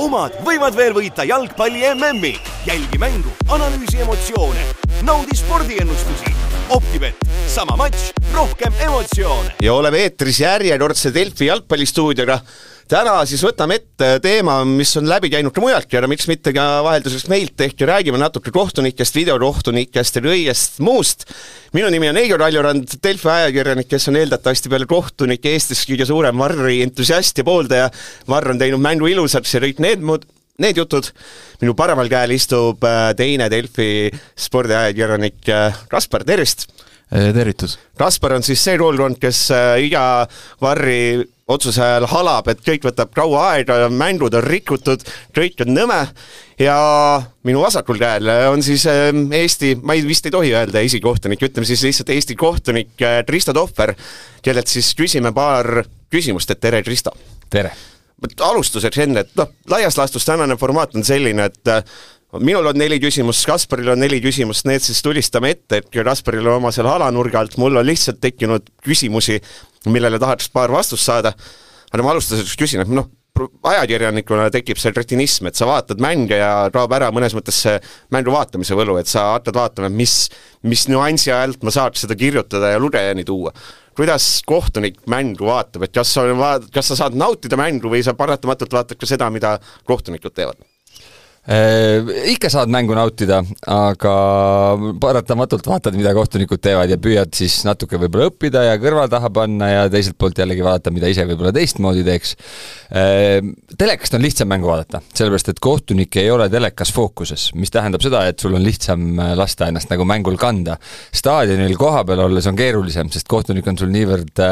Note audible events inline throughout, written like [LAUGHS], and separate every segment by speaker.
Speaker 1: omad võivad veel võita jalgpalli MM-i. jälgi mängu, analüüsi emotsioone, naudi spordiennustusi. Optibet, sama matš, rohkem emotsioone.
Speaker 2: ja oleme eetris järjekordse Delfi jalgpallistuudioga täna siis võtame ette teema, mis on läbi käinud ka mujaltki, aga miks mitte ka vahelduseks meilt, ehk räägime natuke kohtunikest, videokohtunikest ja kõigest muust. minu nimi on Eigor Kaljurand, Delfi ajakirjanik, kes on eeldatavasti peale kohtunike Eestis kõige suurem Varri entusiast ja pooldaja. Varr on teinud mängu ilusaks ja kõik need muud need jutud. minu paremal käel istub äh, teine Delfi spordiajakirjanik äh, Kaspar, tervist!
Speaker 3: Tervitus!
Speaker 2: Kaspar on siis see koolkond, kes äh, iga Varri otsuse ajal halab, et kõik võtab kaua aega, mängud on rikutud, kõik on nõme ja minu vasakul käel on siis ähm, Eesti, ma ei, vist ei tohi öelda esikohtunik, ütleme siis lihtsalt Eesti kohtunik Kristo Tohver, kellelt siis küsime paar küsimust, et tere, Kristo!
Speaker 3: tere!
Speaker 2: alustuseks enne, et noh, laias laastus tänane formaat on selline, et minul on neli küsimust, Kasparil on neli küsimust, need siis tulistame ette, et Kasparil on oma seal alanurga alt, mul on lihtsalt tekkinud küsimusi, millele tahaks paar vastust saada, aga ma alustuseks küsin, et noh, ajakirjanikuna tekib see retinism, et sa vaatad mänge ja kaob ära mõnes mõttes see mängu vaatamise võlu, et sa hakkad vaatama, mis, mis nüansi alt ma saaks seda kirjutada ja lugejani tuua. kuidas kohtunik mängu vaatab, et kas sa, kas sa saad nautida mängu või sa paratamatult vaatad ka seda, mida kohtunikud teevad?
Speaker 3: Äh, ikka saad mängu nautida, aga paratamatult vaatad, mida kohtunikud teevad ja püüad siis natuke võib-olla õppida ja kõrva taha panna ja teiselt poolt jällegi vaadata, mida ise võib-olla teistmoodi teeks. Äh, telekast on lihtsam mängu vaadata, sellepärast et kohtunik ei ole telekas fookuses, mis tähendab seda, et sul on lihtsam äh, lasta ennast nagu mängul kanda. staadionil kohapeal olles on keerulisem, sest kohtunik on sul niivõrd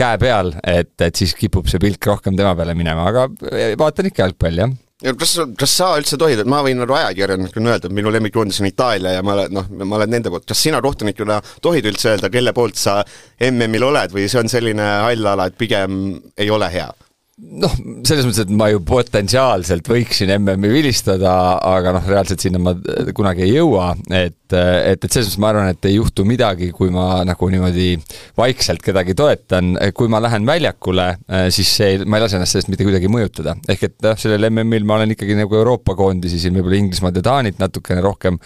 Speaker 3: käe peal, et, et siis kipub see pilk rohkem tema peale minema, aga vaatan ikka jalgpalli, jah
Speaker 2: ja kas, kas sa üldse tohid, et ma võin nagu ajakirjanikuna öelda, et minu lemmikkoondis on Itaalia ja ma olen, noh, ma olen nende poolt, kas sina kohtunikuna tohid üldse öelda, kelle poolt sa MM-il oled või see on selline hall ala, et pigem ei ole hea?
Speaker 3: noh, selles mõttes, et ma ju potentsiaalselt võiksin MM-i vilistada, aga noh, reaalselt sinna ma kunagi ei jõua, et, et, et selles mõttes ma arvan, et ei juhtu midagi, kui ma nagu niimoodi vaikselt kedagi toetan, kui ma lähen väljakule, siis see, ma ei lase ennast sellest mitte kuidagi mõjutada. ehk et noh, sellel MM-il ma olen ikkagi nagu Euroopa koondisi siin võib-olla Inglismaad ja Taanit natukene rohkem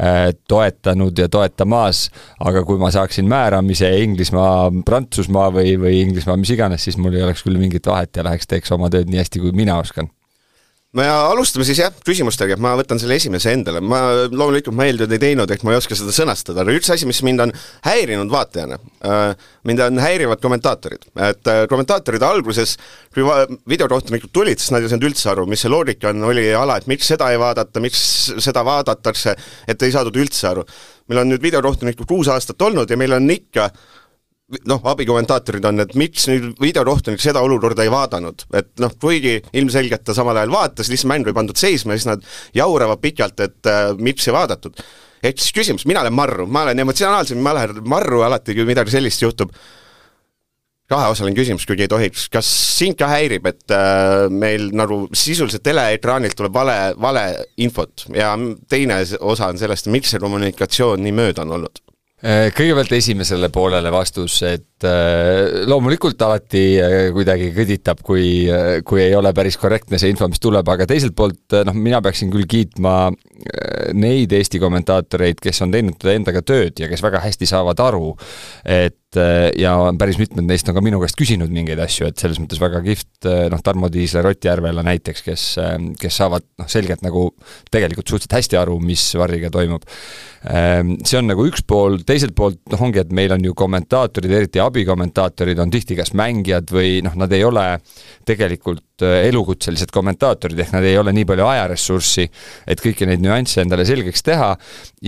Speaker 3: Äh, toetanud ja toetamas, aga kui ma saaksin määramise Inglismaa, Prantsusmaa või, või Inglismaa, mis iganes, siis mul ei oleks küll mingit vahet ja läheks teeks oma tööd nii hästi, kui mina oskan
Speaker 2: me alustame siis jah, küsimustega, ma võtan selle esimese endale, ma loomulikult ma eeltööd ei teinud, ehk ma ei oska seda sõnastada, aga üks asi, mis mind on häirinud vaatajana, äh, mind on häirivad kommentaatorid, et äh, kommentaatorid alguses, kui videokohtunikud tulid, siis nad ei saanud üldse aru, mis see loogika on, oli ala, et miks seda ei vaadata, miks seda vaadatakse, et ei saadud üldse aru. meil on nüüd videokohtunikud kuus aastat olnud ja meil on ikka äh, noh, abikommentaatorid on, et miks nüüd videokohtunik seda olukorda ei vaadanud, et noh, kuigi ilmselgelt ta samal ajal vaatas, lihtsalt mängu ei pandud seisma ja siis nad jauravad pikalt, et äh, miks ei vaadatud. ehk siis küsimus, mina olen marru, ma olen emotsionaalsem, ma lähen marru alati, kui midagi sellist juhtub. kaheosaline küsimus, kuigi ei tohiks, kas sind ka häirib, et äh, meil nagu sisuliselt teleekraanilt tuleb vale, vale infot ja teine osa on sellest, miks see kommunikatsioon nii mööda on olnud?
Speaker 3: Kõigepealt esimesele poolele vastus, et äh, loomulikult alati äh, kuidagi kõditab, kui, kui ei ole päris korrektne see info, mis tuleb, aga teiselt poolt noh, mina peaksin küll kiitma neid Eesti kommentaatoreid, kes on teinud endaga tööd ja kes väga hästi saavad aru, et ja päris mitmed neist on ka minu käest küsinud mingeid asju, et selles mõttes väga kihvt, noh, Tarmo Tiisler, Ott Järvela näiteks, kes, kes saavad noh, selgelt nagu tegelikult suhteliselt hästi aru, mis Varriga toimub. See on nagu üks pool, teiselt poolt noh, ongi, et meil on ju kommentaatorid, eriti abikommentaatorid on tihti kas mängijad või noh, nad ei ole tegelikult äh, elukutselised kommentaatorid, ehk nad ei ole nii palju ajaressurssi, et kõiki neid nüansse endale selgeks teha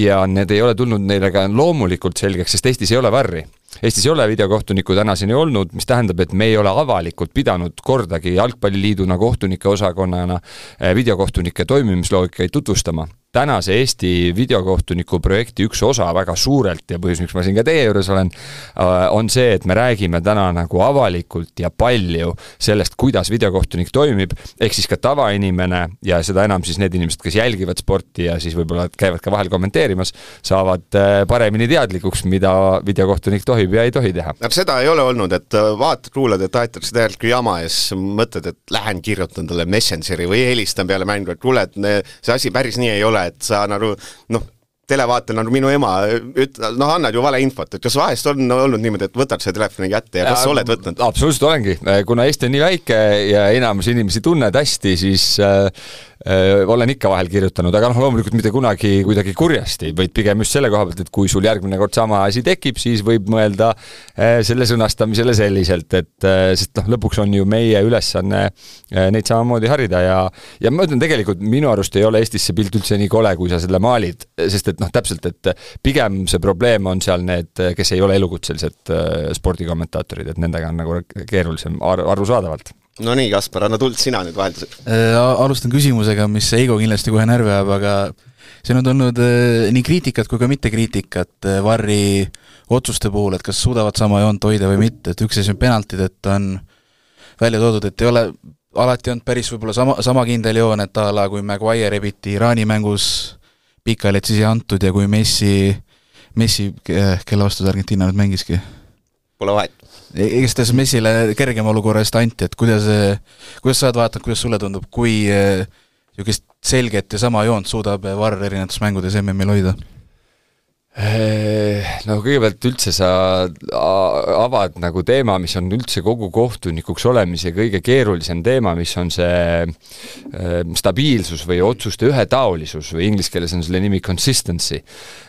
Speaker 3: ja need ei ole tulnud neile ka loomulikult selgeks, sest Eestis ei ole varri Eestis ei ole videokohtunikku tänaseni olnud, mis tähendab, et me ei ole avalikult pidanud kordagi Jalgpalliliiduna kohtunike osakonnana äh, videokohtunike toimimisloogikaid tutvustama. Tänase Eesti videokohtuniku projekti üks osa väga suurelt ja põhjus, miks ma siin ka teie juures olen, äh, on see, et me räägime täna nagu avalikult ja palju sellest, kuidas videokohtunik toimib, ehk siis ka tavainimene ja seda enam siis need inimesed, kes jälgivad sporti ja siis võib-olla käivad ka vahel kommenteerimas, saavad äh, paremini teadlikuks, mida videokohtunik tohib tohib ja ei tohi teha.
Speaker 2: no seda ei ole olnud, et äh, vaatad, kuulad, et aetakse täielikku jama ja siis mõtled, et lähen kirjutan talle Messengeri või helistan peale mängu, et kuule, et see asi päris nii ei ole, et sa nagu noh, televaatel nagu minu ema üt-, noh, annad ju valeinfot, et kas vahest on olnud niimoodi, et võtad selle telefoni kätte ja, ja kas sa oled võtnud?
Speaker 3: absoluutselt olengi, kuna Eesti on nii väike ja enamus inimesi tunned hästi, siis äh, Äh, olen ikka vahel kirjutanud, aga noh, loomulikult mitte kunagi kuidagi kurjasti, vaid pigem just selle koha pealt, et kui sul järgmine kord sama asi tekib, siis võib mõelda selle sõnastamisele selliselt, et sest noh, lõpuks on ju meie ülesanne neid samamoodi harida ja ja ma ütlen tegelikult, minu arust ei ole Eestis see pilt üldse nii kole, kui sa selle maalid, sest et noh, täpselt, et pigem see probleem on seal need, kes ei ole elukutselised spordikommentaatorid, et nendega on nagu keerulisem ar arusaadavalt
Speaker 2: no nii, Kaspar, anna tuld sina nüüd vahelduseks
Speaker 4: äh,. alustan küsimusega, mis Eigo kindlasti kohe närvi ajab, aga siin on tulnud äh, nii kriitikat kui ka mittekriitikat äh, Varri otsuste puhul, et kas suudavad sama joont hoida või mitte, et üks asi on penaltid, et on välja toodud, et ei ole alati olnud päris võib-olla sama, sama kindel joon, et a la kui Maguire rebiti Iraani mängus pikali, et siis ei antud ja kui Messi, Messi, kelle vastu ta Argentiina nüüd mängiski?
Speaker 2: Pole vahet
Speaker 4: igatahes Messile kergema olukorra eest anti, et kuidas, kuidas sa oled vaadanud, kuidas sulle tundub, kui eh, niisugust selget ja sama joont suudab Varr erinevates mängudes MM-il hoida?
Speaker 3: Eh, no kõigepealt üldse sa avad nagu teema, mis on üldse kogu kohtunikuks olemise kõige keerulisem teema, mis on see eh, stabiilsus või otsuste ühetaolisus või inglise keeles on selle nimi consistency.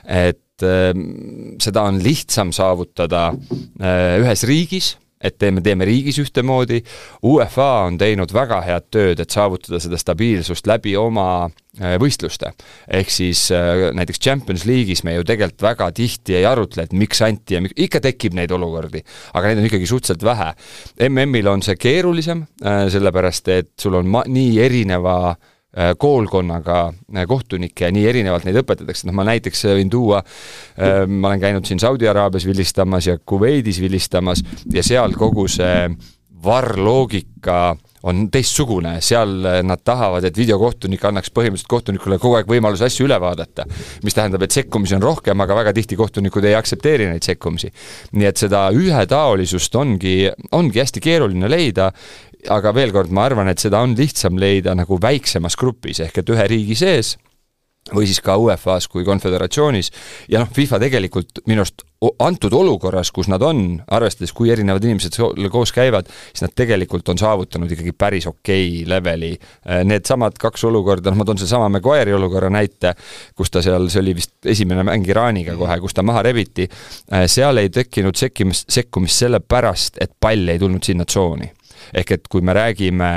Speaker 3: et et ehm, seda on lihtsam saavutada eh, ühes riigis, et teeme, teeme riigis ühtemoodi, UEFA on teinud väga head tööd, et saavutada seda stabiilsust läbi oma eh, võistluste. ehk siis eh, näiteks Champions League'is me ju tegelikult väga tihti ei arutle, et miks anti ja miks, ikka tekib neid olukordi, aga neid on ikkagi suhteliselt vähe. MM-il on see keerulisem, sellepärast et sul on ma-, nii erineva äh, koolkonnaga äh, kohtunikke ja nii erinevalt neid õpetatakse, noh ma näiteks võin tuua, äh, ma olen käinud siin Saudi Araabias vilistamas ja Kuveidis vilistamas ja seal kogu see varrloogika on teistsugune, seal nad tahavad, et videokohtunik annaks põhimõtteliselt kohtunikule kogu aeg võimaluse asju üle vaadata. mis tähendab, et sekkumisi on rohkem, aga väga tihti kohtunikud ei aktsepteeri neid sekkumisi. nii et seda ühetaolisust ongi, ongi hästi keeruline leida aga veel kord, ma arvan, et seda on lihtsam leida nagu väiksemas grupis, ehk et ühe riigi sees või siis ka UEFA-s kui konföderatsioonis. Ja noh, FIFA tegelikult minu arust antud olukorras, kus nad on, arvestades, kui erinevad inimesed koos käivad, siis nad tegelikult on saavutanud ikkagi päris okei okay leveli. Needsamad kaks olukorda, noh ma toon sellesama Maguire'i olukorra näite, kus ta seal, see oli vist esimene mäng Iraaniga kohe, kus ta maha rebiti, seal ei tekkinud sekkimist, sekkumist sellepärast, et pall ei tulnud sinna tsooni ehk et kui me räägime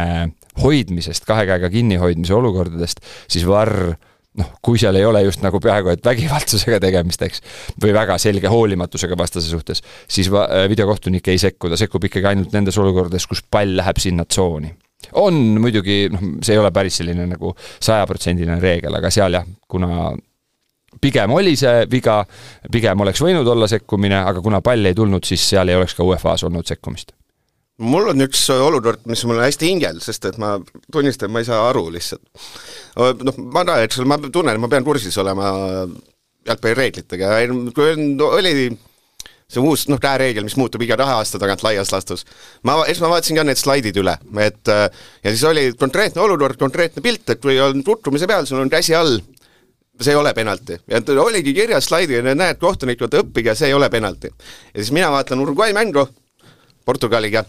Speaker 3: hoidmisest, kahe käega kinnihoidmise olukordadest, siis Varr noh, kui seal ei ole just nagu peaaegu et vägivaldsusega tegemist, eks, või väga selge hoolimatusega vastase suhtes, siis äh, videokohtunik ei sekku, ta sekkub ikkagi ainult nendes olukordades, kus pall läheb sinna tsooni. on muidugi, noh, see ei ole päris selline nagu sajaprotsendiline reegel, aga seal jah, kuna pigem oli see viga, pigem oleks võinud olla sekkumine, aga kuna pall ei tulnud, siis seal ei oleks ka UEFA-s olnud sekkumist
Speaker 2: mul on üks olukord, mis mul on hästi hingel, sest et ma tunnistan, ma ei saa aru lihtsalt. noh, ma arvan, et ma tunnen, et ma pean kursis olema jalgpallireeglitega, kui on, oli see uus noh, käereegel, mis muutub iga kahe aasta tagant laias laastus. ma, eks ma vaatasin ka need slaidid üle, et ja siis oli konkreetne olukord, konkreetne pilt, et kui on tutvumise peal, sul on käsi all, see ei ole penalti. ja oligi kirjas slaidil, näed, kohtunikud, õppige, see ei ole penalti. ja siis mina vaatan Uruguay mängu Portugaliga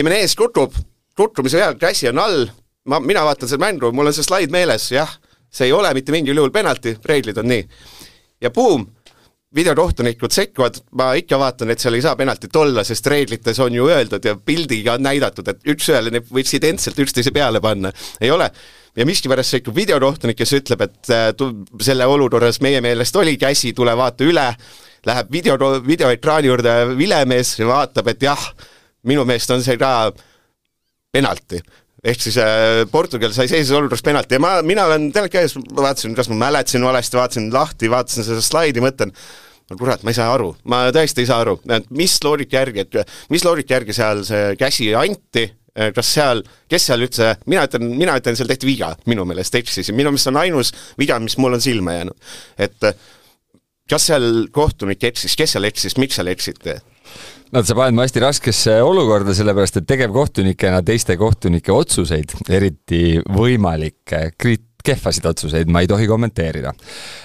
Speaker 2: Jimenez kutub, kutrumise peal, käsi on all, ma, mina vaatan seda mängu, mul on see slaid meeles, jah, see ei ole mitte mingil juhul penalti, reeglid on nii. ja buum, videokohtunikud sekkuvad, ma ikka vaatan, et seal ei saa penaltit olla, sest reeglites on ju öeldud ja pildiga on näidatud, et üks-ühele need võiks identselt üksteise peale panna, ei ole. ja miskipärast sekkub videokohtunik, kes ütleb, et äh, selle olukorras meie meelest oli käsi, tule vaata üle, läheb video, videoekraani juurde Vilemees ja vaatab, et jah, minu meelest on see ka penalti. ehk siis äh, Portugal sai sellises olukorras penalti ja ma, mina olen teleka ees, vaatasin, kas ma mäletasin valesti, vaatasin lahti, vaatasin seda slaidi, mõtlen, no kurat, ma ei saa aru, ma tõesti ei saa aru, et mis loogika järgi, et mis loogika järgi seal see käsi anti, kas seal, kes seal üldse, mina ütlen, mina ütlen, seal tehti viga, minu meelest eksisin, minu meelest on ainus viga, mis mul on silma jäänud. et kas seal kohtunik eksis, kes seal eksis, miks seal eksiti?
Speaker 3: No sa paned mu hästi raskesse olukorda, sellepärast et tegevkohtunikena teiste kohtunike otsuseid, eriti võimalikke kriit-, kehvasid otsuseid ma ei tohi kommenteerida.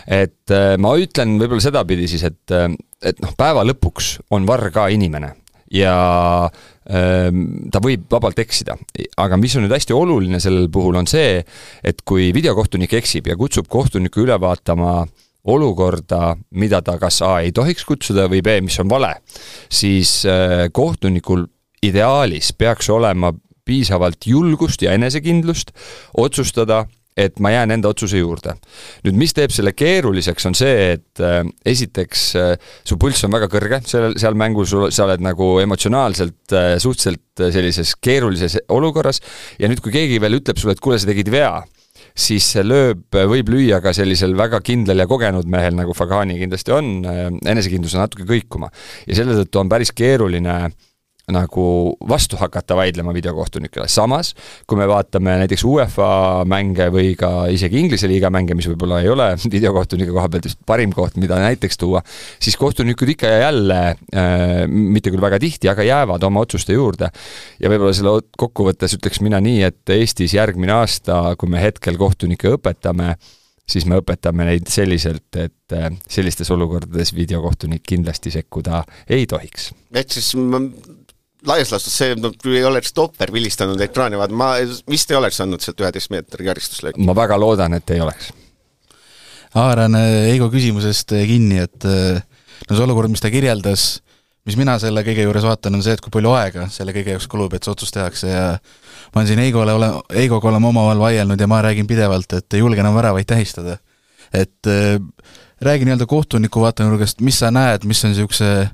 Speaker 3: et äh, ma ütlen võib-olla sedapidi siis, et, äh, et noh, päeva lõpuks on varr ka inimene ja ähm, ta võib vabalt eksida, aga mis on nüüd hästi oluline sellel puhul, on see, et kui videokohtunik eksib ja kutsub kohtuniku üle vaatama olukorda, mida ta kas A ei tohiks kutsuda või B, mis on vale, siis äh, kohtunikul ideaalis peaks olema piisavalt julgust ja enesekindlust otsustada, et ma jään enda otsuse juurde. nüüd, mis teeb selle keeruliseks, on see, et äh, esiteks äh, su pulss on väga kõrge seal, seal mängus, sa oled nagu emotsionaalselt suhteliselt sellises keerulises olukorras ja nüüd, kui keegi veel ütleb sulle, et kuule, sa tegid vea, siis see lööb, võib lüüa ka sellisel väga kindlal ja kogenud mehel, nagu Fagani kindlasti on, äh, enesekindluse natuke kõikuma. ja selle tõttu on päris keeruline äh, nagu vastu hakata vaidlema videokohtunikele, samas kui me vaatame näiteks UEFA mänge või ka isegi Inglise liiga mänge, mis võib-olla ei ole [LAUGHS] videokohtunike koha pealt just parim koht, mida näiteks tuua, siis kohtunikud ikka ja jälle äh,, mitte küll väga tihti, aga jäävad oma otsuste juurde. ja võib-olla selle kokkuvõttes ütleks mina nii, et Eestis järgmine aasta, kui me hetkel kohtunikke õpetame, siis me õpetame neid selliselt, et äh, sellistes olukordades videokohtunik kindlasti sekkuda ei tohiks.
Speaker 2: ehk siis laias laastus see, no kui ei oleks topper vilistanud ekraani, vaat ma vist ei oleks andnud sealt üheteist meetri karistuslööki.
Speaker 3: ma väga loodan, et ei oleks.
Speaker 4: haaran Heigo küsimusest kinni, et no see olukord, mis ta kirjeldas, mis mina selle kõige juures vaatan, on see, et kui palju aega selle kõige jaoks kulub, et see otsus tehakse ja ma olen siin Heigole ole, Heigoga oleme omavahel vaielnud ja ma räägin pidevalt, et ei julge enam väravaid tähistada. et äh, räägi nii-öelda kohtuniku vaatenurgast, mis sa näed, mis on niisuguse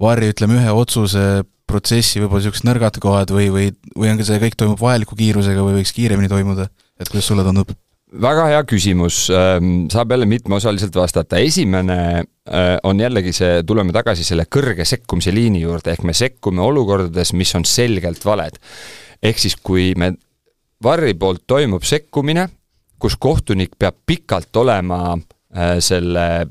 Speaker 4: varri, ütleme, ühe otsuse protsessi võib-olla niisugused nõrgad kohad või, või, või on ka see kõik toimub vajaliku kiirusega või võiks kiiremini toimuda, et kuidas sulle tundub?
Speaker 3: väga hea küsimus, ähm, saab jälle mitmeosaliselt vastata, esimene äh, on jällegi see, tuleme tagasi selle kõrge sekkumise liini juurde, ehk me sekkume olukordades, mis on selgelt valed. ehk siis, kui me, Varri poolt toimub sekkumine, kus kohtunik peab pikalt olema äh, selle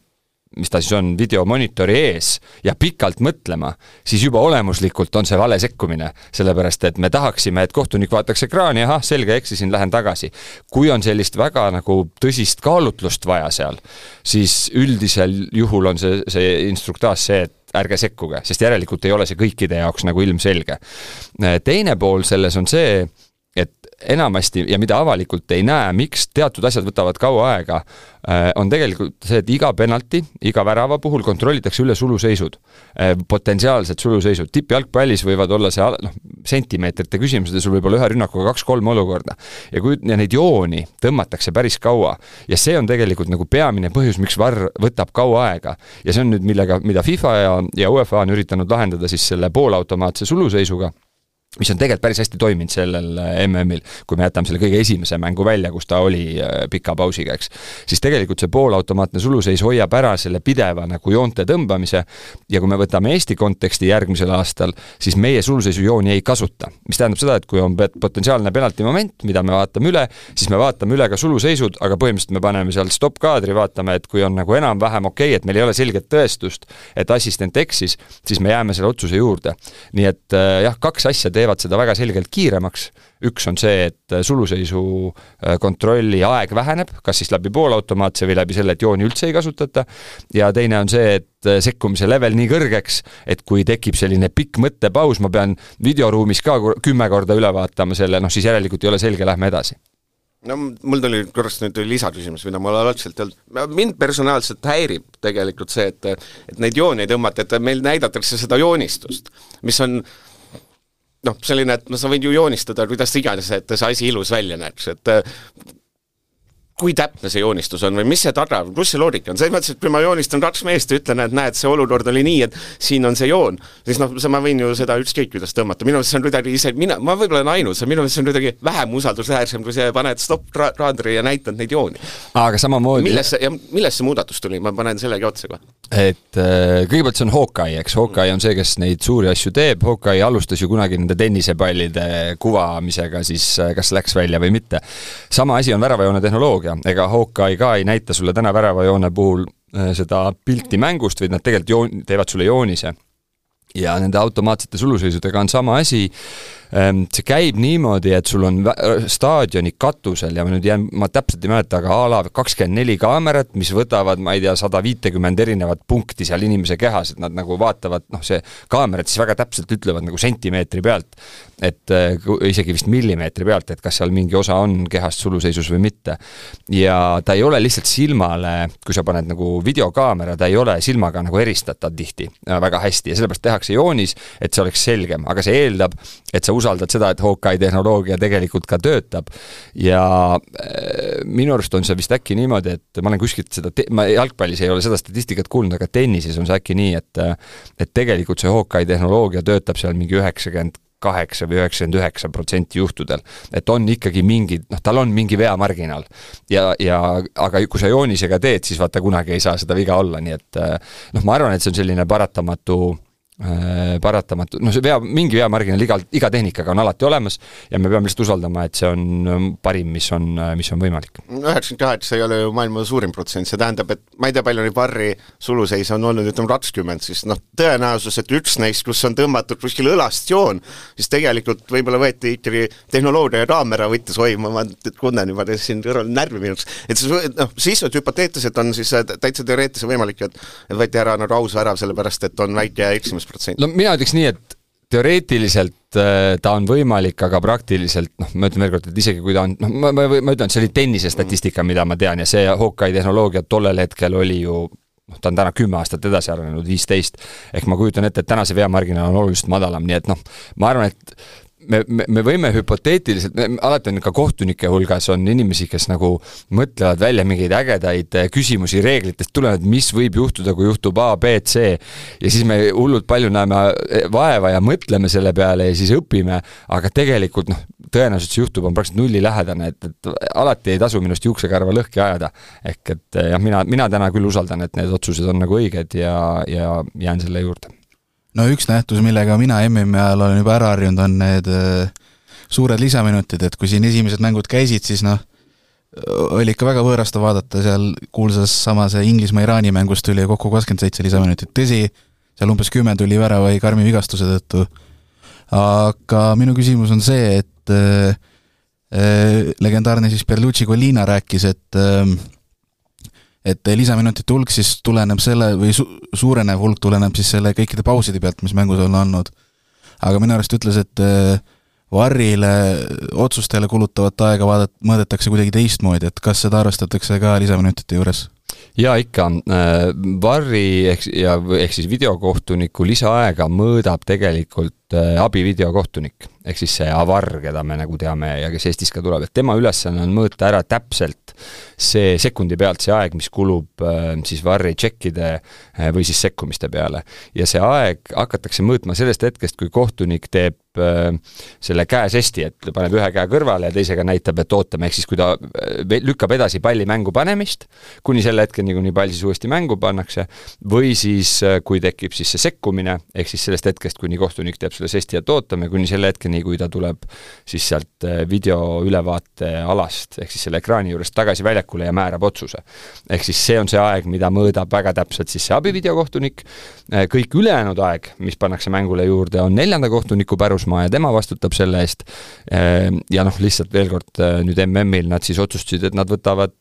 Speaker 3: mis ta siis on, videomonitori ees ja pikalt mõtlema, siis juba olemuslikult on see vale sekkumine. sellepärast, et me tahaksime, et kohtunik vaataks ekraani, ahah, selge, eksisin, lähen tagasi. kui on sellist väga nagu tõsist kaalutlust vaja seal, siis üldisel juhul on see, see instruktaaž see, et ärge sekkuge, sest järelikult ei ole see kõikide jaoks nagu ilmselge. teine pool selles on see, enamasti ja mida avalikult ei näe, miks teatud asjad võtavad kaua aega, äh, on tegelikult see, et iga penalti, iga värava puhul kontrollitakse üle suluseisud, äh, potentsiaalsed suluseisud. tippjalgpallis võivad olla see noh, sentimeetrite küsimused ja sul võib olla ühe rünnakuga kaks-kolm olukorda. ja kui, ja neid jooni tõmmatakse päris kaua ja see on tegelikult nagu peamine põhjus, miks VAR võtab kaua aega. ja see on nüüd, millega, mida FIFA ja, ja UEFA on üritanud lahendada siis selle poolautomaatse suluseisuga mis on tegelikult päris hästi toiminud sellel äh, MM-il, kui me jätame selle kõige esimese mängu välja, kus ta oli äh, pika pausiga, eks, siis tegelikult see poolautomaatne suluseis hoiab ära selle pideva nagu joonte tõmbamise ja kui me võtame Eesti konteksti järgmisel aastal, siis meie suluseisujooni ei kasuta. mis tähendab seda, et kui on potentsiaalne penalti moment, mida me vaatame üle, siis me vaatame üle ka suluseisud, aga põhimõtteliselt me paneme seal stopp-kaadri, vaatame, et kui on nagu enam-vähem okei okay,, et meil ei ole selget tõestust, et assistent eksis, siis me jääme selle otsuse juurde. nii et äh, jah, kaks asja teevad seda väga selgelt kiiremaks, üks on see, et suluseisu äh, kontrolli aeg väheneb, kas siis läbi poolautomaatse või läbi selle, et jooni üldse ei kasutata, ja teine on see, et äh, sekkumise level nii kõrgeks, et kui tekib selline pikk mõttepaus, ma pean videoruumis ka kümme korda üle vaatama selle, noh siis järelikult ei ole selge, lähme edasi.
Speaker 2: No mul tuli korraks nüüd lisaküsimus, mida mul algselt ei olnud, mind personaalselt häirib tegelikult see, et et neid jooni ei tõmmata, et meil näidatakse seda joonistust, mis on äh, noh, selline, et no sa võid ju joonistada kuidas iganes, et see asi ilus välja näeks, et kui täpne see joonistus on või mis see taga, kus see loogika on, selles mõttes, et kui ma joonistan kaks meest ja ütlen, et näed, see olukord oli nii, et siin on see joon, siis noh, ma võin ju seda ükskõik kuidas tõmmata, minu meelest see on kuidagi ise, mina, ma võib-olla olen ainus, minu meelest see on kuidagi vähem usaldusväärsem, kui see paned stopp-raadri ja näitad neid jooni.
Speaker 3: aga samamoodi
Speaker 2: millest see, ja millest see muudatus tuli, ma panen sellegi otsa kohe.
Speaker 3: et äh, kõigepealt see on Hawkeye, eks, Hawkeye on see, kes neid suuri asju teeb, Hawkeye alustas ju kunagi nende tennisepallide kuvamisega, siis äh, kas läks välja või mitte. sama asi on väravajoone tehnoloogia, ega Hawkeye ka ei näita sulle täna väravajoone puhul äh, seda pilti mängust, vaid nad tegelikult joon-, teevad sulle joonise. Ja nende automaatsete suluseisudega on sama asi see käib niimoodi, et sul on staadioni katusel ja ma nüüd jään, ma täpselt ei mäleta, aga a la kakskümmend neli kaamerat, mis võtavad, ma ei tea, sada viitekümmend erinevat punkti seal inimese kehas, et nad nagu vaatavad, noh, see kaamerad siis väga täpselt ütlevad nagu sentimeetri pealt, et äh, isegi vist millimeetri pealt, et kas seal mingi osa on kehast suluseisus või mitte. ja ta ei ole lihtsalt silmale, kui sa paned nagu videokaamera, ta ei ole silmaga nagu eristatav tihti äh, väga hästi ja sellepärast tehakse joonis, et see oleks selgem, aga see eeldab, et sa usaldad seda, et Hawkeye tehnoloogia tegelikult ka töötab. ja äh, minu arust on see vist äkki niimoodi, et ma olen kuskilt seda, ma jalgpallis ei ole seda statistikat kuulnud, aga tennises on see äkki nii, et et tegelikult see Hawkeye tehnoloogia töötab seal mingi üheksakümmend kaheksa või üheksakümmend üheksa protsenti juhtudel. et on ikkagi mingi, noh, tal on mingi veamarginaal. ja, ja aga kui sa joonisega teed, siis vaata, kunagi ei saa seda viga olla, nii et noh, ma arvan, et see on selline paratamatu Äh, paratamatu, noh, see vea, mingi veamarginaal igal, iga tehnikaga on alati olemas ja me peame lihtsalt usaldama, et see on ähm, parim, mis on, äh, mis on võimalik.
Speaker 2: üheksakümmend kaheksa ei ole ju maailma suurim protsent, see tähendab, et ma ei tea, palju neid varri suluseise on olnud, ütleme kakskümmend, siis noh, tõenäosus, et üks neist, kus on tõmmatud kuskil õlast joon, siis tegelikult võib-olla võeti ikkagi tehnoloogia ja kaamera võttis hoidma, ma tunnen juba siin kõrval närvi minuks, et see noh, sisuliselt hüpoteetiliselt on siis äh, täitsa teoreetiliselt võimalik, et võeti ära nagu aus värav, sellepärast et on väike eksimus protsent.
Speaker 3: no mina ütleks nii, et teoreetiliselt äh, ta on võimalik, aga praktiliselt noh, ma ütlen veel kord, et isegi kui ta on, noh, ma, ma, ma ütlen, see oli tennise statistika, mida ma tean ja see Hawkeye tehnoloogia tollel hetkel oli ju noh, ta on täna kümme aastat edasi arenenud, viisteist, ehk ma kujutan ette, et täna see veamarginaal on oluliselt madalam, nii et noh, ma arvan, et me, me, me võime hüpoteetiliselt, alati on ka kohtunike hulgas on inimesi, kes nagu mõtlevad välja mingeid ägedaid eh, küsimusi reeglitest tulenevalt, mis võib juhtuda, kui juhtub A, B, C. ja siis me hullult palju näeme eh, vaeva ja mõtleme selle peale ja siis õpime, aga tegelikult noh, tõenäoliselt see juhtub, on praktiliselt nullilähedane, et, et alati ei tasu minust juuksekarva lõhki ajada. ehk et eh, jah, mina, mina täna küll usaldan, et need otsused on nagu õiged ja, ja jään selle juurde
Speaker 4: no üks nähtus, millega mina MM-i ajal olen juba ära harjunud, on need äh, suured lisaminutid, et kui siin esimesed mängud käisid, siis noh, oli ikka väga võõrastav vaadata, seal kuulsas sama see Inglismaa-Iraani mängus tuli kokku kakskümmend seitse lisaminutit, tõsi, seal umbes kümme tuli värava või karmi vigastuse tõttu, aga minu küsimus on see, et äh, äh, legendaarne siis Berlucci Colina rääkis, et äh, et lisaminutite hulk siis tuleneb selle või su-, suurenev hulk tuleneb siis selle kõikide pauside pealt, mis mängus on olnud. aga minu arust ütles, et äh, Varrile otsustele kulutavat aega vaadat-, mõõdetakse kuidagi teistmoodi, et kas seda arvestatakse ka lisaminutite juures?
Speaker 3: jaa, ikka. Äh, Varri ehk, ja ehk siis videokohtuniku lisaaega mõõdab tegelikult äh, abivideokohtunik ehk siis see avar, keda me nagu teame ja kes Eestis ka tuleb, et tema ülesanne on mõõta ära täpselt see sekundi pealt see aeg, mis kulub äh, siis varri tšekkide äh, või siis sekkumiste peale. ja see aeg hakatakse mõõtma sellest hetkest, kui kohtunik teeb selle käesesti, et paneb ühe käe kõrvale ja teisega näitab, et ootame, ehk siis kui ta lükkab edasi palli mängu panemist, kuni selle hetkeni, kuni pall siis uuesti mängu pannakse, või siis kui tekib siis see sekkumine, ehk siis sellest hetkest, kuni kohtunik teeb selle žesti, et ootame, kuni selle hetkeni, kui ta tuleb siis sealt äh, videoülevaate alast, ehk siis selle ekraani juurest tagasi väljakule ja määrab otsuse. ehk siis see on see aeg, mida mõõdab väga täpselt siis see abivideokohtunik, äh, kõik ülejäänud aeg, mis pannakse mängule juurde, on neljanda kohtuniku pärusmaa ja tema vastutab selle eest, äh, ja noh, lihtsalt veel kord, nüüd MM-il nad siis otsustasid, et nad võtavad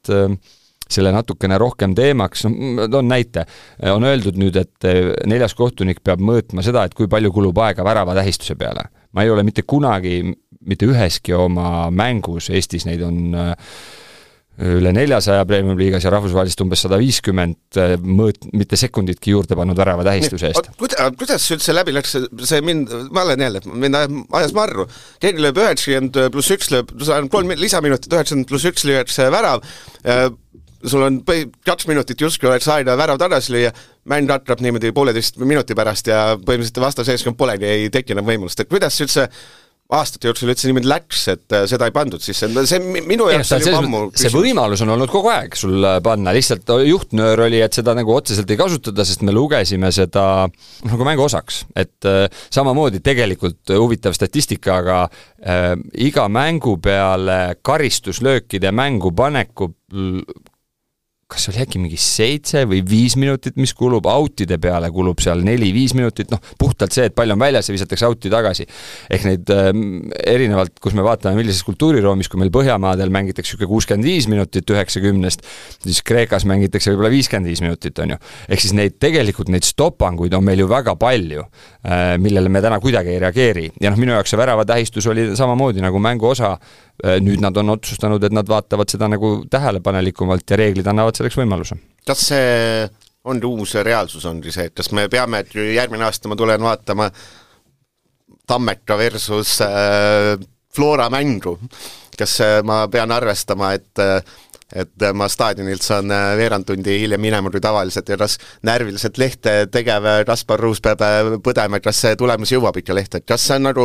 Speaker 3: selle natukene rohkem teemaks, no toon näite, on öeldud nüüd, et neljas kohtunik peab mõõtma seda, et kui palju kulub aega väravatähistuse peale ma ei ole mitte kunagi, mitte üheski oma mängus, Eestis neid on äh, üle neljasaja Premium-liigas ja rahvusvahelist umbes sada viiskümmend äh, mõõt-, mitte sekunditki juurde pannud värava tähistuse eest.
Speaker 2: Kuida-, kuidas see üldse läbi läks, see mind, ma olen jälle, mind ajas marru. keegi lööb üheksakümmend pluss üks lööb, on kolm lisaminutit, üheksakümmend pluss üks lüüakse värav, sul on kaks minutit justkui oleks aega värav tagasi lüüa, mäng hakkab niimoodi pooleteist minuti pärast ja põhimõtteliselt vastaseeskond polegi, ei teki enam võimalust, et kuidas üldse aastate jooksul üldse niimoodi läks, et äh, seda ei pandud sisse, see minu jaoks oli juba ammu
Speaker 3: see võimalus on olnud kogu aeg sul äh, panna, lihtsalt juhtnöör oli, et seda nagu otseselt ei kasutata, sest me lugesime seda nagu mängu osaks. et äh, samamoodi tegelikult huvitav statistika, aga äh, iga mängu peale karistuslöökide mängu paneku kas oli äkki mingi seitse või viis minutit, mis kulub, out'ide peale kulub seal neli-viis minutit, noh, puhtalt see, et pall on väljas ja visatakse out'i tagasi. ehk neid äh, erinevalt, kus me vaatame, millises kultuuriruumis, kui meil Põhjamaadel mängitakse niisugune kuuskümmend viis minutit üheksakümnest, siis Kreekas mängitakse võib-olla viiskümmend viis minutit, on ju. ehk siis neid, tegelikult neid stopanguid on meil ju väga palju äh,, millele me täna kuidagi ei reageeri. ja noh, minu jaoks see väravatähistus oli samamoodi nagu mängu osa äh,, nüüd nad on otsustanud, et nad vaatavad seda nagu tähelepanelikumalt ja reeglid annavad annavad selleks võimaluse.
Speaker 2: kas see on uus reaalsus, ongi see, et kas me peame, et järgmine aasta ma tulen vaatama Tammeka versus äh, Flora mängu, kas äh, ma pean arvestama, et äh, et ma staadionilt saan äh, veerand tundi hiljem minema kui tavaliselt ja kas närviliselt lehte tegev Kaspar Ruus peab äh, põdema, kas see tulemus jõuab ikka lehte, et kas see on nagu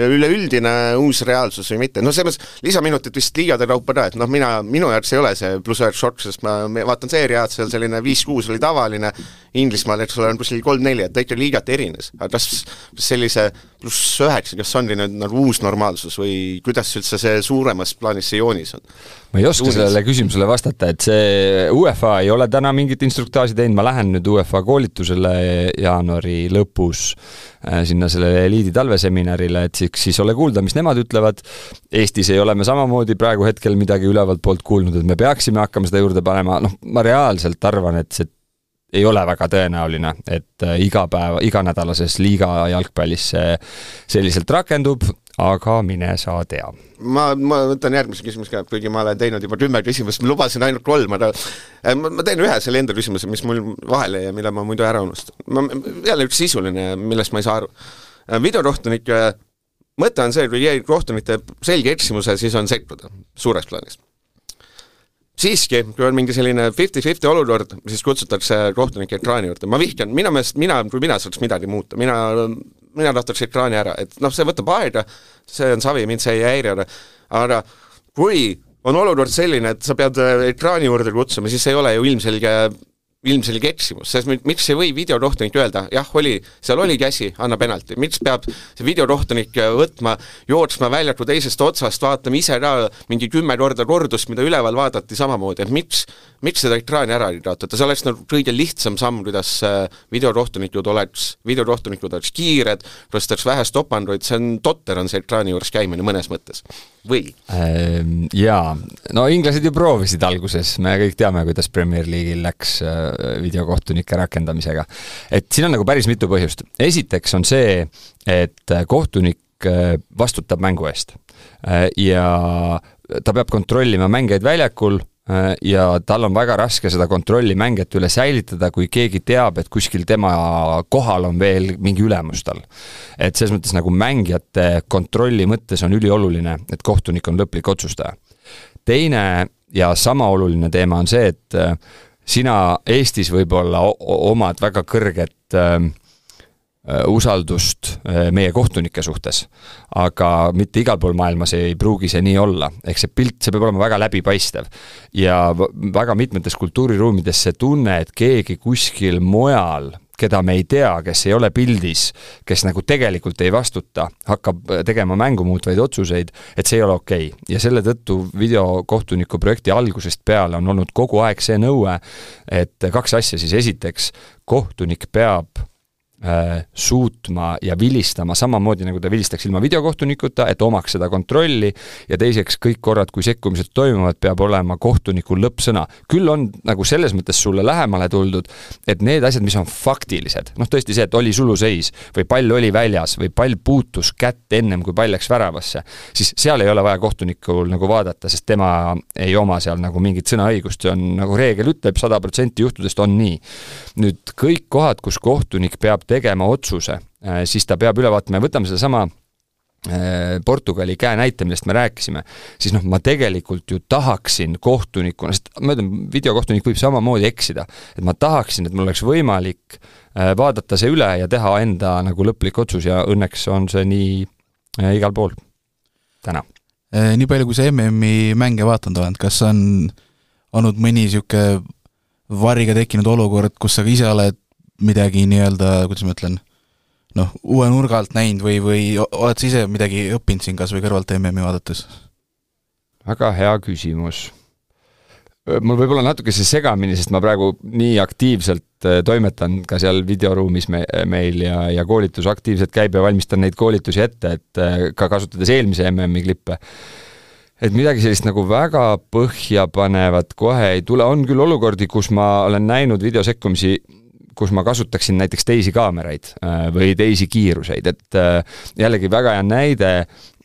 Speaker 2: üleüldine uus reaalsus või mitte, no selles mõttes lisaminutid vist liigade kaupa ka, et noh, mina, minu jaoks ei ole see pluss üheks šokk, sest ma vaatan seeriaad, seal selline viis-kuus oli tavaline, Inglismaal, eks ole, on kuskil kolm-neli, et ta ikka liigat erines, aga kas sellise pluss üheksa, kas ongi nüüd nagu uus normaalsus või kuidas üldse see suuremas plaanis see joonis on?
Speaker 3: ma ei oska Uudis. sellele küsimusele vastata, et see UEFA ei ole täna mingit instruktaaži teinud, ma lähen nüüd UEFA koolitusele jaanuari lõpus äh, sinna sellele eliidi talveseminarile, et siis, siis ole kuulda, mis nemad ütlevad. Eestis ei ole me samamoodi praegu hetkel midagi ülevalt poolt kuulnud, et me peaksime hakkama seda juurde panema, noh, ma reaalselt arvan, et see ei ole väga tõenäoline, et äh, iga päev, iganädalases liiga jalgpallis see selliselt rakendub, aga mine sa tea.
Speaker 2: ma, ma võtan järgmise küsimuse ka, kuigi ma olen teinud juba kümme küsimust, ma lubasin ainult kolm, aga äh, ma, ma teen ühe selle enda küsimuse, mis mul vahele jäi, mille ma muidu ära unustan. ma, jälle üks sisuline, millest ma ei saa aru. Äh, videokohtunike mõte on see, kui kohtunik teeb selge eksimuse, siis on sekkuda, suures plaanis siiski, kui on mingi selline fifty-fifty olukord, siis kutsutakse kohtunik ekraani juurde, ma vihkan, minu meelest mina, kui mina saaks midagi muuta, mina mina tahtaks ekraani ära, et noh, see võtab aega, see on savi, mind see ei häiri, aga kui on olukord selline, et sa pead ekraani juurde kutsuma, siis ei ole ju ilmselge ilmselge eksimus, sest miks ei või videokohtunik öelda, jah, oli, seal oli käsi, anna penalti, miks peab see videokohtunik võtma, jooksma väljaku teisest otsast, vaatama ise ka mingi kümme korda kordust, mida üleval vaadati samamoodi, et miks, miks seda ekraani ära ei kaotada, see oleks nagu kõige lihtsam samm, kuidas äh, videokohtunikud oleks, videokohtunikud oleks kiired, kasutaks vähe stopanguid, see on totter, on see ekraani juures käimine mõnes mõttes. Või?
Speaker 3: Ehm, jaa, no inglased ju proovisid alguses, me kõik teame, kuidas Premier League'il läks äh, videokohtunike rakendamisega. et siin on nagu päris mitu põhjust. esiteks on see, et kohtunik äh, vastutab mängu eest äh, ja ta peab kontrollima mängijaid väljakul Äh, ja tal on väga raske seda kontrolli mängijate üle säilitada, kui keegi teab, et kuskil tema kohal on veel mingi ülemus tal. et selles mõttes nagu mängijate kontrolli mõttes on ülioluline, et kohtunik on lõplik otsustaja. teine ja sama oluline teema on see, et äh, sina Eestis võib-olla omad väga kõrget äh, Äh, usaldust äh, meie kohtunike suhtes. aga mitte igal pool maailmas ei pruugi see nii olla, ehk see pilt, see peab olema väga läbipaistev. ja väga mitmetes kultuuriruumides see tunne, et keegi kuskil mujal keda me ei tea, kes ei ole pildis, kes nagu tegelikult ei vastuta, hakkab äh, tegema mängu muutvaid otsuseid, et see ei ole okei. Okay.. ja selle tõttu videokohtuniku projekti algusest peale on olnud kogu aeg see nõue, et kaks asja siis, esiteks kohtunik peab suutma ja vilistama samamoodi, nagu ta vilistaks ilma videokohtunikuta, et omaks seda kontrolli, ja teiseks, kõik korrad, kui sekkumised toimuvad, peab olema kohtunikul lõppsõna. küll on nagu selles mõttes sulle lähemale tuldud, et need asjad, mis on faktilised, noh tõesti see, et oli suluseis või pall oli väljas või pall puutus kätt ennem, kui pall läks väravasse, siis seal ei ole vaja kohtunikul nagu vaadata, sest tema ei oma seal nagu mingit sõnaõigust, see on nagu reegel ütleb, sada protsenti juhtudest on nii. nüüd kõik kohad, kus kohtunik peab tegema otsuse, äh, siis ta peab üle vaatama ja võtame sedasama äh, Portugali käe näite, millest me rääkisime, siis noh, ma tegelikult ju tahaksin kohtunikuna, sest ma ütlen, videokohtunik võib samamoodi eksida, et ma tahaksin, et mul oleks võimalik äh, vaadata see üle ja teha enda nagu lõplik otsus ja õnneks on see nii igal pool täna.
Speaker 4: nii palju, kui sa MM-i mänge vaatanud oled, kas on olnud mõni niisugune varriga tekkinud olukord, kus sa ise oled midagi nii-öelda, kuidas ma ütlen, noh, uue nurga alt näinud või, või oled sa ise midagi õppinud siin kas või kõrvalt MM-i vaadates?
Speaker 3: väga hea küsimus. mul võib olla natuke see segamini, sest ma praegu nii aktiivselt äh, toimetan ka seal videoruumis me, meil ja, ja koolitus aktiivselt käib ja valmistan neid koolitusi ette, et äh, ka kasutades eelmise MM-i klippe. et midagi sellist nagu väga põhjapanevat kohe ei tule, on küll olukordi, kus ma olen näinud videosekkumisi, kus ma kasutaksin näiteks teisi kaameraid või teisi kiiruseid, et jällegi väga hea näide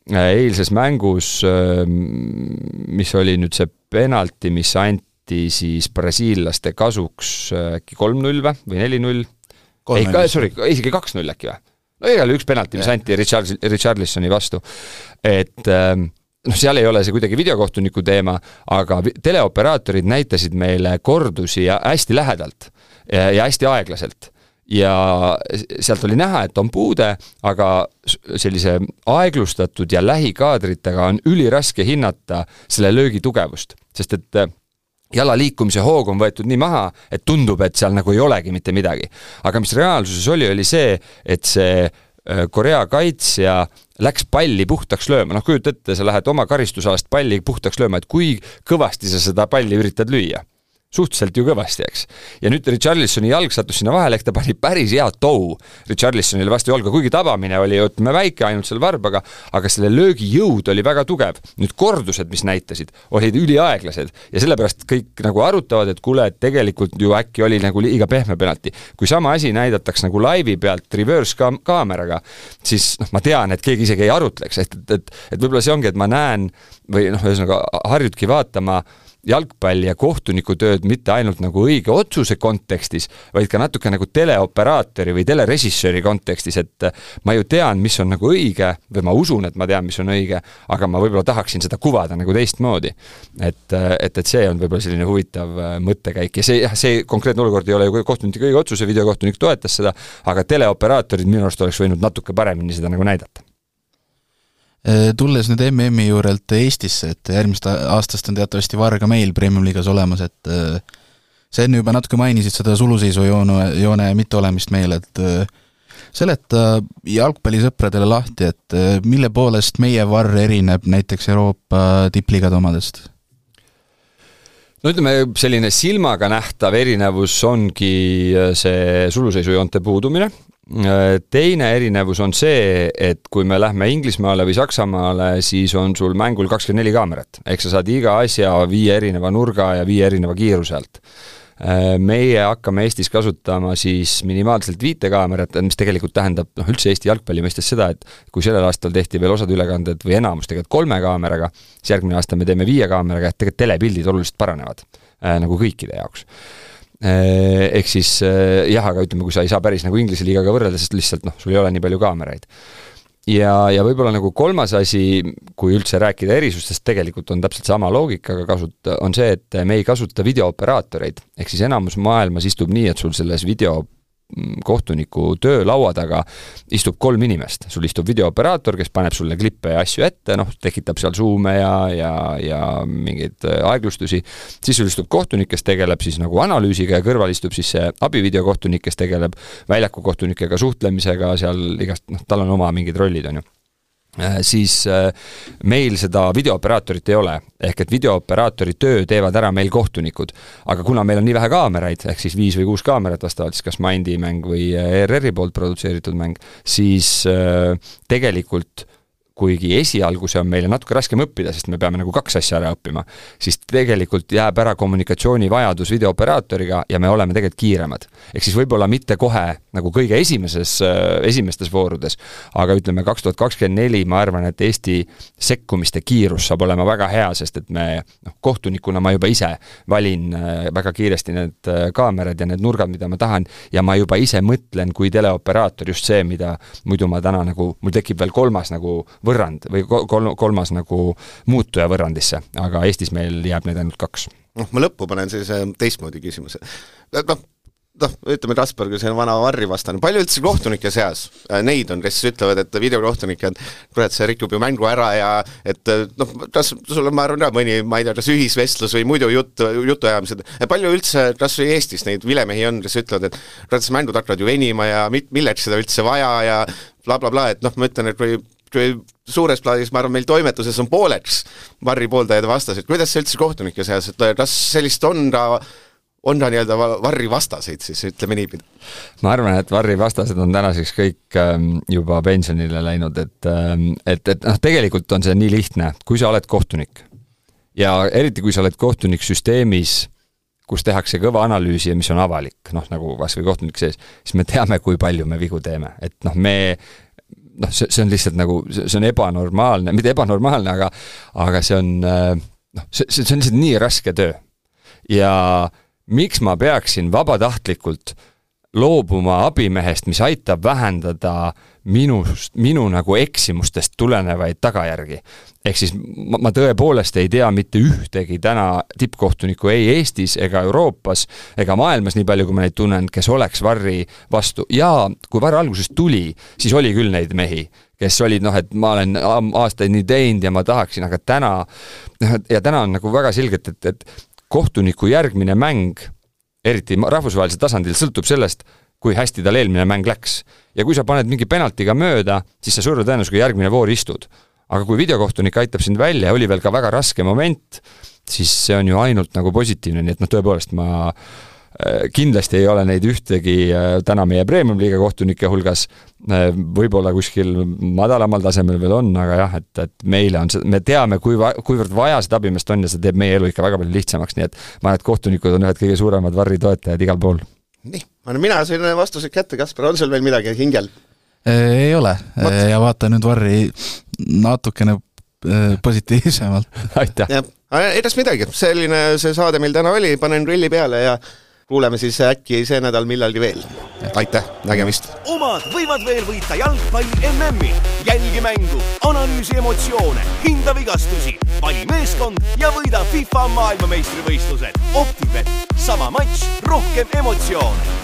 Speaker 3: eilses mängus, mis oli nüüd see penalti, mis anti siis brasiillaste kasuks äkki kolm-null või, või neli-null? ei, sorry, isegi kaks-null äkki või? no igal üks penalti, mis anti Richard, Richarlisoni vastu. et noh, seal ei ole see kuidagi videokohtuniku teema, aga teleoperaatorid näitasid meile kordusi ja hästi lähedalt ja, hästi aeglaselt. Ja sealt oli näha, et on puude, aga sellise aeglustatud ja lähikaadritega on üliraske hinnata selle löögi tugevust, sest et äh, jala liikumise hoog on võetud nii maha, et tundub, et seal nagu ei olegi mitte midagi. aga mis reaalsuses oli, oli see, et see äh, Korea kaitsja läks palli puhtaks lööma, noh kujuta ette, sa lähed oma karistusalast palli puhtaks lööma, et kui kõvasti sa seda palli üritad lüüa suhteliselt ju kõvasti, eks. ja nüüd Richarlisoni jalg sattus sinna vahele, ehk ta pani päris hea tou Richarlisonile vastu jalga, kuigi tabamine oli ütleme väike ainult seal varbaga, aga selle löögi jõud oli väga tugev. nüüd kordused, mis näitasid, olid üliaeglased ja sellepärast kõik nagu arutavad, et kuule, et tegelikult ju äkki oli nagu liiga pehme penalti. kui sama asi näidataks nagu laivi pealt reverse kaam-, kaameraga, siis noh, ma tean, et keegi isegi ei arutleks, et, et, et, et võib-olla see ongi, et ma näen või noh, ühesõnaga harjudki vaatama jalgpalli ja kohtuniku tööd mitte ainult nagu õige otsuse kontekstis, vaid ka natuke nagu teleoperaatori või telerežissööri kontekstis, et ma ju tean, mis on nagu õige või ma usun, et ma tean, mis on õige, aga ma võib-olla tahaksin seda kuvada nagu teistmoodi. et, et, et see on võib-olla selline huvitav äh, mõttekäik ja see, jah, see konkreetne olukord ei ole ju kohtuniku õige otsuse, videokohtunik toetas seda, aga teleoperaatorid minu arust oleks võinud natuke paremini seda nagu näidata
Speaker 4: Äh, tulles nüüd MM-i juurelt Eestisse, et järgmisest aastast on teatavasti VAR ka meil Premium-liigas olemas, et äh, sa enne juba natuke mainisid seda suluseisu joone, joone mitteolemist meil, et äh, seleta jalgpallisõpradele lahti, et mille poolest meie VAR erineb näiteks Euroopa tippliigade omadest?
Speaker 3: no ütleme, selline silmaga nähtav erinevus ongi see suluseisujoonte puudumine teine erinevus on see, et kui me lähme Inglismaale või Saksamaale, siis on sul mängul kakskümmend neli kaamerat, ehk sa saad iga asja viie erineva nurga ja viie erineva kiiruse alt. meie hakkame Eestis kasutama siis minimaalselt viite kaamerat, mis tegelikult tähendab noh, üldse Eesti jalgpalli mõistes seda, et kui sellel aastal tehti veel osad ülekanded või enamus tegelikult kolme kaameraga, siis järgmine aasta me teeme viie kaameraga, et tegelikult telepildid oluliselt paranevad nagu kõikide jaoks Äh, ehk siis äh, jah, aga ütleme, kui sa ei saa päris nagu Inglise liigaga võrrelda, sest lihtsalt noh, sul ei ole nii palju kaameraid. ja, ja võib-olla nagu kolmas asi, kui üldse rääkida erisustest, tegelikult on täpselt sama loogikaga kasut-, on see, et me ei kasuta videooperaatoreid, ehk siis enamus maailmas istub nii, et sul selles video kohtuniku töölaua taga istub kolm inimest, sul istub videooperaator, kes paneb sulle klippe ja asju ette, noh, tekitab seal zoom'e ja, ja, ja mingeid äh, aeglustusi, siis sul istub kohtunik, kes tegeleb siis nagu analüüsiga ja kõrval istub siis see abivideokohtunik, kes tegeleb väljaku kohtunikega suhtlemisega seal igast, noh, tal on oma mingid rollid, on ju siis äh, meil seda videooperaatorit ei ole, ehk et videooperaatori töö teevad ära meil kohtunikud. aga kuna meil on nii vähe kaameraid, ehk siis viis või kuus kaamerat vastavalt siis kas Mindi mäng või ERR-i poolt produtseeritud mäng, siis äh, tegelikult kuigi esialgu see on meile natuke raskem õppida, sest me peame nagu kaks asja ära õppima, siis tegelikult jääb ära kommunikatsioonivajadus videooperaatoriga ja me oleme tegelikult kiiremad. ehk siis võib-olla mitte kohe nagu kõige esimeses, äh, esimestes voorudes, aga ütleme, kaks tuhat kakskümmend neli, ma arvan, et Eesti sekkumiste kiirus saab olema väga hea, sest et me noh, kohtunikuna ma juba ise valin äh, väga kiiresti need äh, kaamerad ja need nurgad, mida ma tahan, ja ma juba ise mõtlen kui teleoperaator just see, mida muidu ma täna nagu, mul tekib veel kolmas nagu võrrand või kol-, kolmas nagu muutuja võrrandisse, aga Eestis meil jääb neid ainult kaks.
Speaker 2: noh, ma lõppu panen sellise teistmoodi küsimuse. noh, noh, ütleme, Trasberg on selline vana Varri vastane, palju üldse kohtunike seas äh, neid on, kes ütlevad, et videokohtunik on, kurat, see rikub ju mängu ära ja et äh, noh, kas sul on, ma arvan ka, mõni, ma ei tea, kas ühisvestlus või muidu jutt, jutuajamised, palju üldse kas või Eestis neid vilemehi on, kes ütlevad, et kurat, mängud hakkavad ju venima ja mit-, milleks seda üldse vaja ja blablabla bla, bla, et noh, ma ütlen, et kui suures plaanis ma arvan, meil toimetuses on pooleks Varri pooldajad ja vastased, kuidas see üldse kohtunike seas, et kas sellist on ka on ta nii-öelda Varri vastaseid siis, ütleme niipidi?
Speaker 3: ma arvan, et Varri vastased on tänaseks kõik ähm, juba pensionile läinud, et, ähm, et, et noh, tegelikult on see nii lihtne, kui sa oled kohtunik ja eriti, kui sa oled kohtunik süsteemis, kus tehakse kõva analüüsi ja mis on avalik, noh nagu kas või kohtunik sees, siis me teame, kui palju me vigu teeme, et noh, me noh, see, see on lihtsalt nagu, see on ebanormaalne, mitte ebanormaalne, aga aga see on äh, noh, see, see on lihtsalt nii raske töö. ja äh, miks ma peaksin vabatahtlikult loobuma abimehest, mis aitab vähendada minust, minu nagu eksimustest tulenevaid tagajärgi. ehk siis ma, ma tõepoolest ei tea mitte ühtegi täna tippkohtunikku ei Eestis ega Euroopas ega maailmas, nii palju kui ma neid tunnen, kes oleks Varri vastu ja kui Varr alguses tuli, siis oli küll neid mehi, kes olid noh, et ma olen aastaid nii teinud ja ma tahaksin, aga täna noh, ja täna on nagu väga selgelt, et, et kohtuniku järgmine mäng, eriti rahvusvahelisel tasandil, sõltub sellest, kui hästi tal eelmine mäng läks. ja kui sa paned mingi penaltiga mööda, siis sa suure tõenäosusega järgmine voor istud. aga kui videokohtunik aitab sind välja ja oli veel ka väga raske moment, siis see on ju ainult nagu positiivne, nii et noh, tõepoolest ma kindlasti ei ole neid ühtegi äh, täna meie premium-liiga kohtunike hulgas, äh, võib-olla kuskil madalamal tasemel veel on, aga jah, et, et meile on see, me teame, kui va-, kuivõrd vaja seda abimeest on ja see teeb meie elu ikka väga palju lihtsamaks, nii et ma arvan, et kohtunikud on ühed kõige suuremad Varri toetajad igal pool.
Speaker 2: nii, annan mina sain vastused kätte, Kaspar, on sul veel midagi hingel?
Speaker 4: ei ole Mat. ja vaata nüüd Varri natukene positiivsemalt.
Speaker 3: aitäh!
Speaker 2: edasi midagi, selline see saade meil täna oli, panen rulli peale ja kuuleme siis äkki see nädal millalgi veel. aitäh, nägemist!
Speaker 1: omad võivad veel võita jalgpalli MM-i. jälgi mängu, analüüsi emotsioone, hinda vigastusi, vali meeskond ja võida FIFA maailmameistrivõistlused. Optibet, sama matš, rohkem emotsioone